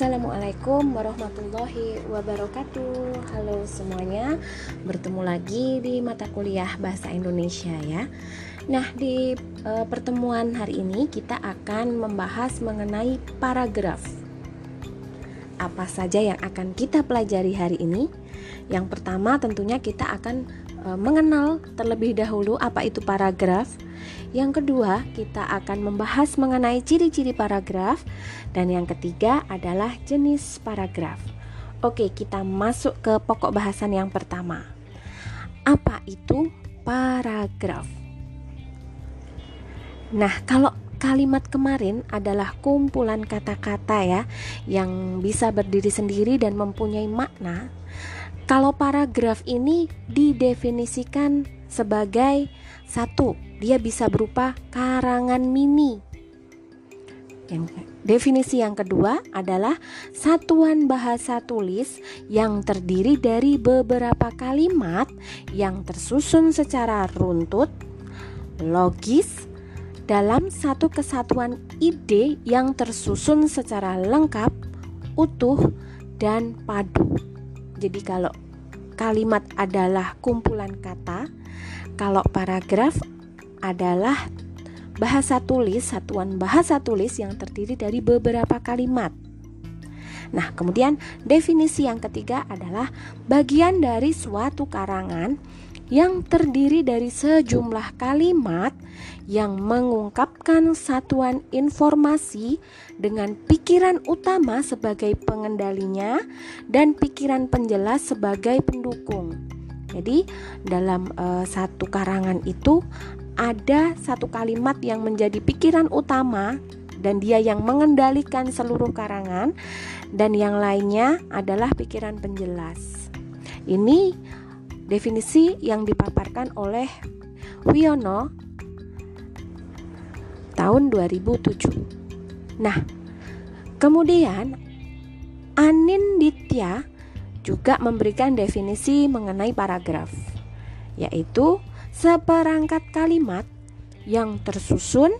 Assalamualaikum warahmatullahi wabarakatuh. Halo semuanya, bertemu lagi di mata kuliah Bahasa Indonesia ya. Nah, di e, pertemuan hari ini kita akan membahas mengenai paragraf. Apa saja yang akan kita pelajari hari ini? Yang pertama, tentunya kita akan mengenal terlebih dahulu apa itu paragraf yang kedua, kita akan membahas mengenai ciri-ciri paragraf dan yang ketiga adalah jenis paragraf. Oke, kita masuk ke pokok bahasan yang pertama. Apa itu paragraf? Nah, kalau kalimat kemarin adalah kumpulan kata-kata ya yang bisa berdiri sendiri dan mempunyai makna. Kalau paragraf ini didefinisikan sebagai satu, dia bisa berupa karangan mini. Definisi yang kedua adalah satuan bahasa tulis yang terdiri dari beberapa kalimat yang tersusun secara runtut, logis, dalam satu kesatuan ide yang tersusun secara lengkap, utuh, dan padu. Jadi kalau kalimat adalah kumpulan kata, kalau paragraf adalah bahasa tulis, satuan bahasa tulis yang terdiri dari beberapa kalimat. Nah, kemudian definisi yang ketiga adalah bagian dari suatu karangan yang terdiri dari sejumlah kalimat yang mengungkapkan satuan informasi dengan pikiran utama sebagai pengendalinya dan pikiran penjelas sebagai pendukung. Jadi, dalam uh, satu karangan itu ada satu kalimat yang menjadi pikiran utama dan dia yang mengendalikan seluruh karangan dan yang lainnya adalah pikiran penjelas. Ini definisi yang dipaparkan oleh Wiono tahun 2007. Nah, kemudian Anin Ditya juga memberikan definisi mengenai paragraf, yaitu seperangkat kalimat yang tersusun,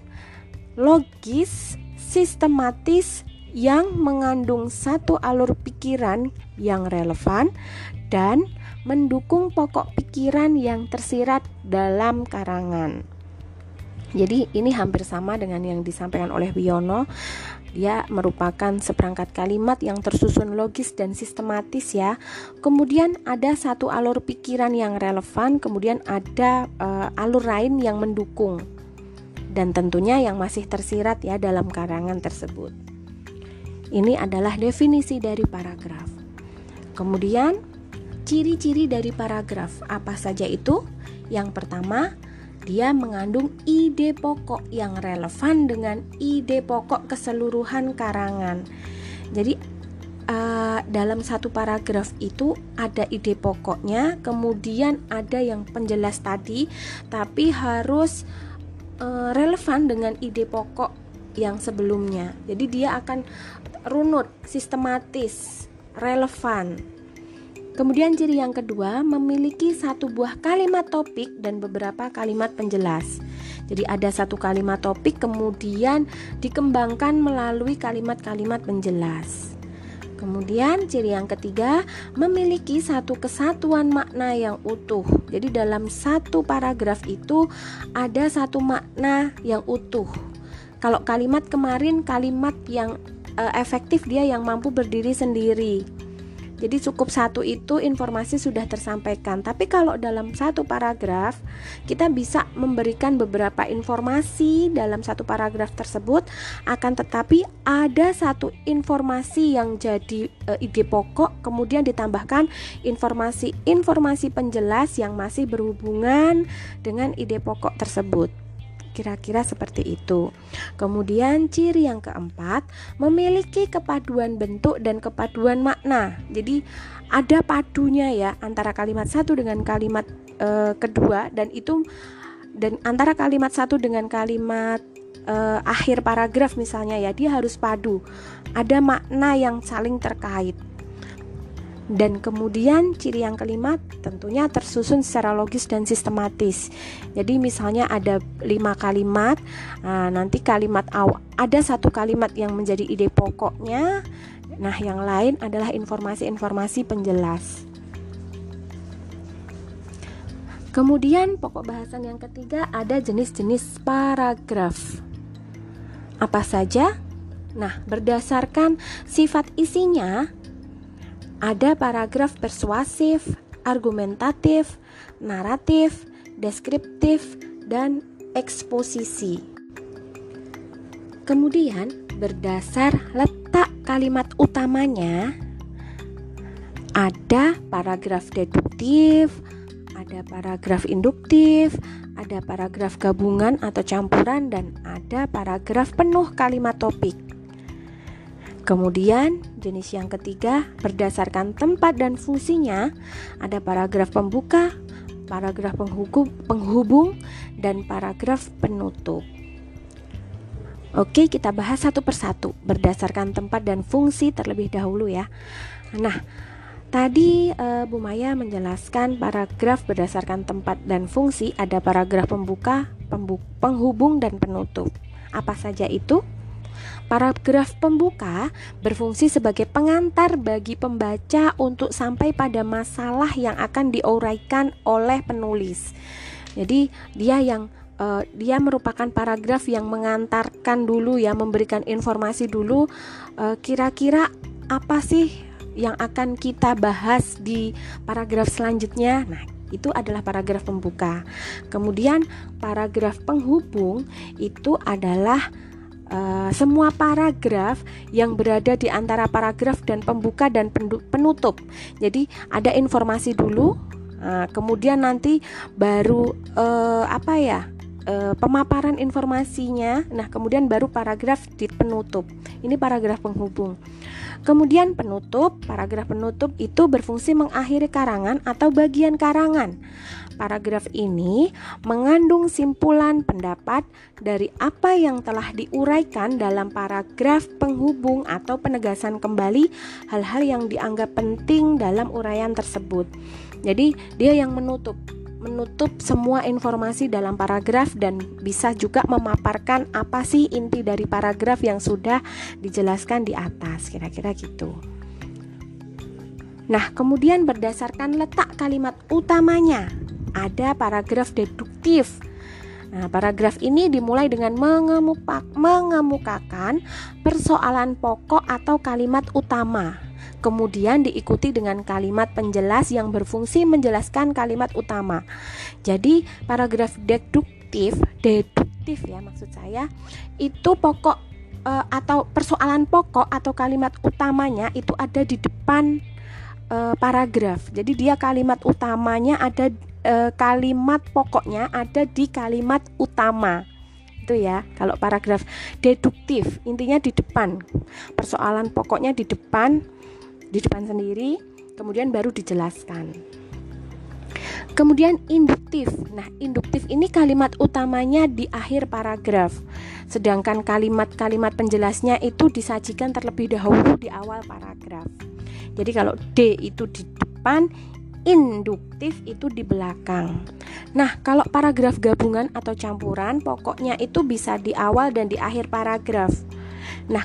logis, sistematis, yang mengandung satu alur pikiran yang relevan dan mendukung pokok pikiran yang tersirat dalam karangan. Jadi ini hampir sama dengan yang disampaikan oleh Wiono. Dia merupakan seperangkat kalimat yang tersusun logis dan sistematis ya. Kemudian ada satu alur pikiran yang relevan, kemudian ada uh, alur lain yang mendukung. Dan tentunya yang masih tersirat ya dalam karangan tersebut. Ini adalah definisi dari paragraf. Kemudian Ciri-ciri dari paragraf apa saja itu? Yang pertama, dia mengandung ide pokok yang relevan dengan ide pokok keseluruhan karangan. Jadi uh, dalam satu paragraf itu ada ide pokoknya, kemudian ada yang penjelas tadi, tapi harus uh, relevan dengan ide pokok yang sebelumnya. Jadi dia akan runut, sistematis, relevan. Kemudian ciri yang kedua memiliki satu buah kalimat topik dan beberapa kalimat penjelas. Jadi ada satu kalimat topik kemudian dikembangkan melalui kalimat-kalimat penjelas. Kemudian ciri yang ketiga memiliki satu kesatuan makna yang utuh. Jadi dalam satu paragraf itu ada satu makna yang utuh. Kalau kalimat kemarin kalimat yang uh, efektif dia yang mampu berdiri sendiri. Jadi cukup satu itu informasi sudah tersampaikan. Tapi kalau dalam satu paragraf kita bisa memberikan beberapa informasi dalam satu paragraf tersebut akan tetapi ada satu informasi yang jadi e, ide pokok kemudian ditambahkan informasi-informasi penjelas yang masih berhubungan dengan ide pokok tersebut. Kira-kira seperti itu. Kemudian ciri yang keempat memiliki kepaduan bentuk dan kepaduan makna. Jadi ada padunya ya antara kalimat satu dengan kalimat e, kedua dan itu dan antara kalimat satu dengan kalimat e, akhir paragraf misalnya ya dia harus padu. Ada makna yang saling terkait. Dan kemudian ciri yang kelima tentunya tersusun secara logis dan sistematis. Jadi misalnya ada lima kalimat, nah, nanti kalimat awal ada satu kalimat yang menjadi ide pokoknya Nah, yang lain adalah informasi-informasi penjelas. Kemudian pokok bahasan yang ketiga ada jenis-jenis paragraf. Apa saja? Nah, berdasarkan sifat isinya ada paragraf persuasif, argumentatif, naratif, deskriptif, dan eksposisi. Kemudian, berdasar letak kalimat utamanya, ada paragraf deduktif, ada paragraf induktif, ada paragraf gabungan atau campuran, dan ada paragraf penuh kalimat topik. Kemudian, jenis yang ketiga, berdasarkan tempat dan fungsinya, ada paragraf pembuka, paragraf penghubung, dan paragraf penutup. Oke, kita bahas satu persatu berdasarkan tempat dan fungsi terlebih dahulu ya. Nah, Tadi uh, Bu Maya menjelaskan paragraf berdasarkan tempat dan fungsi ada paragraf pembuka, pembu penghubung dan penutup. Apa saja itu? Paragraf pembuka berfungsi sebagai pengantar bagi pembaca untuk sampai pada masalah yang akan diuraikan oleh penulis. Jadi, dia yang uh, dia merupakan paragraf yang mengantarkan dulu ya, memberikan informasi dulu kira-kira uh, apa sih yang akan kita bahas di paragraf selanjutnya. Nah, itu adalah paragraf pembuka. Kemudian paragraf penghubung itu adalah uh, semua paragraf yang berada di antara paragraf dan pembuka dan penutup. Jadi ada informasi dulu, uh, kemudian nanti baru uh, apa ya? Uh, pemaparan informasinya. Nah, kemudian baru paragraf di penutup. Ini paragraf penghubung. Kemudian penutup, paragraf penutup itu berfungsi mengakhiri karangan atau bagian karangan. Paragraf ini mengandung simpulan pendapat dari apa yang telah diuraikan dalam paragraf penghubung atau penegasan kembali hal-hal yang dianggap penting dalam uraian tersebut. Jadi, dia yang menutup menutup semua informasi dalam paragraf dan bisa juga memaparkan apa sih inti dari paragraf yang sudah dijelaskan di atas, kira-kira gitu. Nah, kemudian berdasarkan letak kalimat utamanya, ada paragraf deduktif. Nah, paragraf ini dimulai dengan mengemukakan persoalan pokok atau kalimat utama kemudian diikuti dengan kalimat penjelas yang berfungsi menjelaskan kalimat utama. Jadi, paragraf deduktif, deduktif ya maksud saya, itu pokok e, atau persoalan pokok atau kalimat utamanya itu ada di depan e, paragraf. Jadi dia kalimat utamanya ada e, kalimat pokoknya ada di kalimat utama itu ya kalau paragraf deduktif intinya di depan persoalan pokoknya di depan di depan sendiri, kemudian baru dijelaskan. Kemudian induktif. Nah, induktif ini kalimat utamanya di akhir paragraf. Sedangkan kalimat-kalimat penjelasnya itu disajikan terlebih dahulu di awal paragraf. Jadi kalau D itu di depan, induktif itu di belakang. Nah, kalau paragraf gabungan atau campuran, pokoknya itu bisa di awal dan di akhir paragraf. Nah,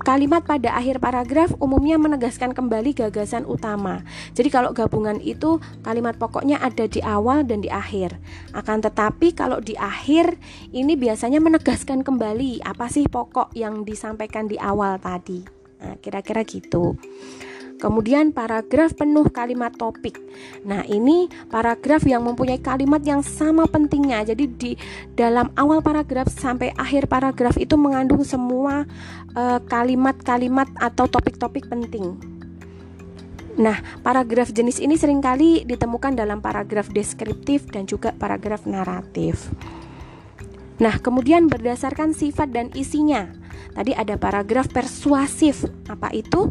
Kalimat pada akhir paragraf umumnya menegaskan kembali gagasan utama. Jadi kalau gabungan itu kalimat pokoknya ada di awal dan di akhir. Akan tetapi kalau di akhir ini biasanya menegaskan kembali apa sih pokok yang disampaikan di awal tadi. Nah, kira-kira gitu. Kemudian paragraf penuh kalimat topik. Nah, ini paragraf yang mempunyai kalimat yang sama pentingnya. Jadi di dalam awal paragraf sampai akhir paragraf itu mengandung semua eh, kalimat-kalimat uh, atau topik-topik penting. Nah, paragraf jenis ini sering kali ditemukan dalam paragraf deskriptif dan juga paragraf naratif. Nah, kemudian berdasarkan sifat dan isinya. Tadi ada paragraf persuasif. Apa itu?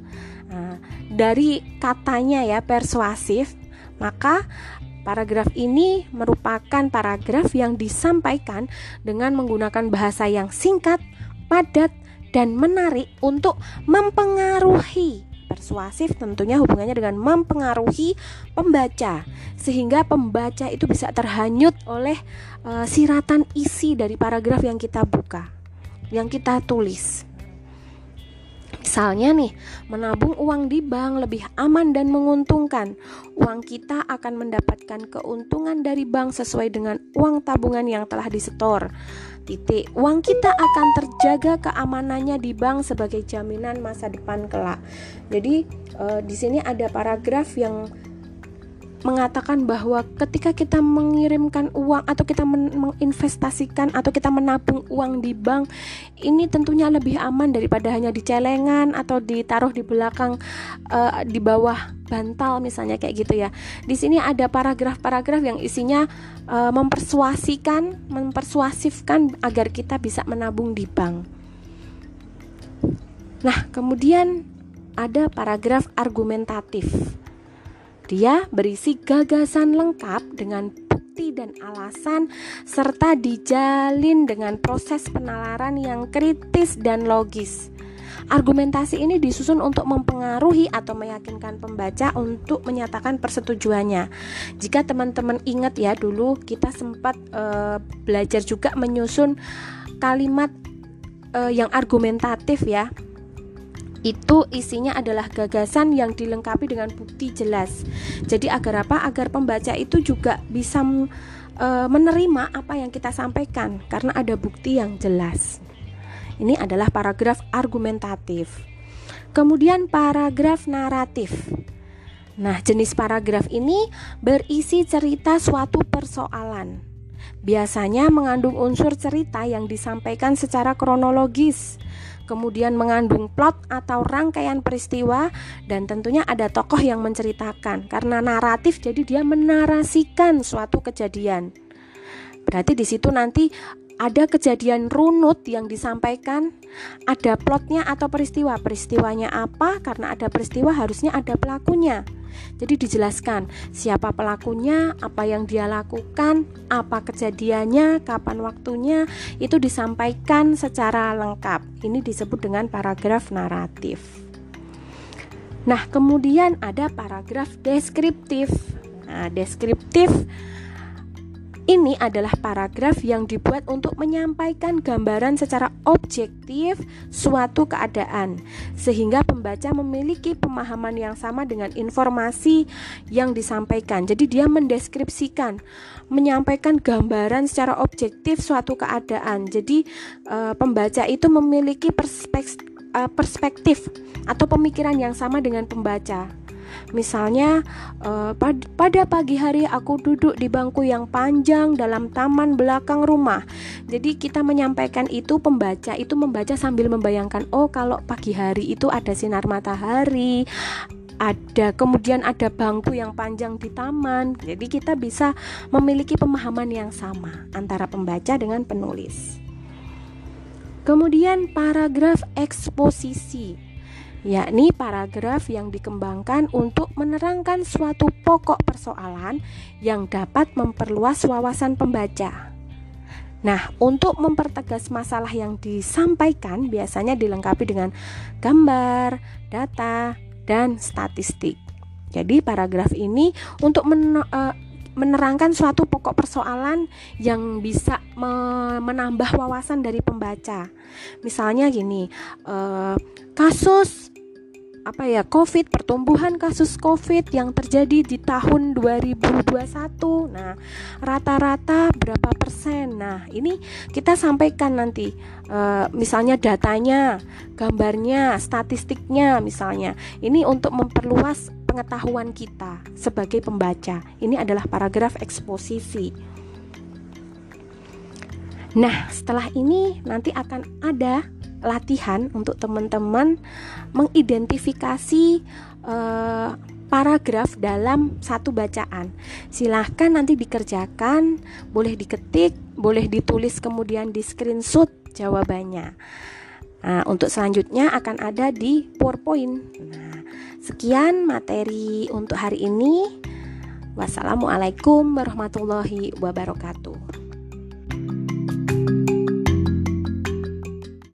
Dari katanya ya persuasif, maka paragraf ini merupakan paragraf yang disampaikan dengan menggunakan bahasa yang singkat, padat, dan menarik untuk mempengaruhi persuasif tentunya hubungannya dengan mempengaruhi pembaca sehingga pembaca itu bisa terhanyut oleh uh, siratan isi dari paragraf yang kita buka yang kita tulis Misalnya nih, menabung uang di bank lebih aman dan menguntungkan. Uang kita akan mendapatkan keuntungan dari bank sesuai dengan uang tabungan yang telah disetor. Titik, uang kita akan terjaga keamanannya di bank sebagai jaminan masa depan kelak. Jadi, e, di sini ada paragraf yang mengatakan bahwa ketika kita mengirimkan uang atau kita men menginvestasikan atau kita menabung uang di bank ini tentunya lebih aman daripada hanya di celengan atau ditaruh di belakang uh, di bawah bantal misalnya kayak gitu ya. Di sini ada paragraf-paragraf yang isinya uh, mempersuasikan, mempersuasifkan agar kita bisa menabung di bank. Nah, kemudian ada paragraf argumentatif dia berisi gagasan lengkap dengan bukti dan alasan serta dijalin dengan proses penalaran yang kritis dan logis. Argumentasi ini disusun untuk mempengaruhi atau meyakinkan pembaca untuk menyatakan persetujuannya. Jika teman-teman ingat ya dulu kita sempat uh, belajar juga menyusun kalimat uh, yang argumentatif ya itu isinya adalah gagasan yang dilengkapi dengan bukti jelas. Jadi agar apa? Agar pembaca itu juga bisa e, menerima apa yang kita sampaikan karena ada bukti yang jelas. Ini adalah paragraf argumentatif. Kemudian paragraf naratif. Nah, jenis paragraf ini berisi cerita suatu persoalan. Biasanya mengandung unsur cerita yang disampaikan secara kronologis kemudian mengandung plot atau rangkaian peristiwa dan tentunya ada tokoh yang menceritakan karena naratif jadi dia menarasikan suatu kejadian. Berarti di situ nanti ada kejadian runut yang disampaikan, ada plotnya atau peristiwa. Peristiwanya apa? Karena ada peristiwa harusnya ada pelakunya. Jadi dijelaskan siapa pelakunya, apa yang dia lakukan, apa kejadiannya, kapan waktunya, itu disampaikan secara lengkap. Ini disebut dengan paragraf naratif. Nah, kemudian ada paragraf deskriptif. Nah, deskriptif ini adalah paragraf yang dibuat untuk menyampaikan gambaran secara objektif suatu keadaan, sehingga pembaca memiliki pemahaman yang sama dengan informasi yang disampaikan. Jadi, dia mendeskripsikan, menyampaikan gambaran secara objektif suatu keadaan. Jadi, e, pembaca itu memiliki perspektif, e, perspektif atau pemikiran yang sama dengan pembaca. Misalnya, pad pada pagi hari aku duduk di bangku yang panjang dalam taman belakang rumah. Jadi kita menyampaikan itu pembaca itu membaca sambil membayangkan, oh kalau pagi hari itu ada sinar matahari, ada kemudian ada bangku yang panjang di taman. Jadi kita bisa memiliki pemahaman yang sama antara pembaca dengan penulis. Kemudian paragraf eksposisi yakni paragraf yang dikembangkan untuk menerangkan suatu pokok persoalan yang dapat memperluas wawasan pembaca. Nah, untuk mempertegas masalah yang disampaikan biasanya dilengkapi dengan gambar, data, dan statistik. Jadi, paragraf ini untuk men uh, menerangkan suatu pokok persoalan yang bisa me menambah wawasan dari pembaca. Misalnya gini, uh, kasus apa ya COVID pertumbuhan kasus COVID yang terjadi di tahun 2021 nah rata-rata berapa persen? Nah ini kita sampaikan nanti e, misalnya datanya gambarnya statistiknya misalnya. Ini untuk memperluas pengetahuan kita sebagai pembaca ini adalah paragraf eksposisi nah setelah ini nanti akan ada latihan untuk teman-teman mengidentifikasi uh, paragraf dalam satu bacaan. Silahkan nanti dikerjakan, boleh diketik, boleh ditulis kemudian di screenshot jawabannya. Nah, untuk selanjutnya akan ada di PowerPoint. Nah, sekian materi untuk hari ini. Wassalamualaikum warahmatullahi wabarakatuh.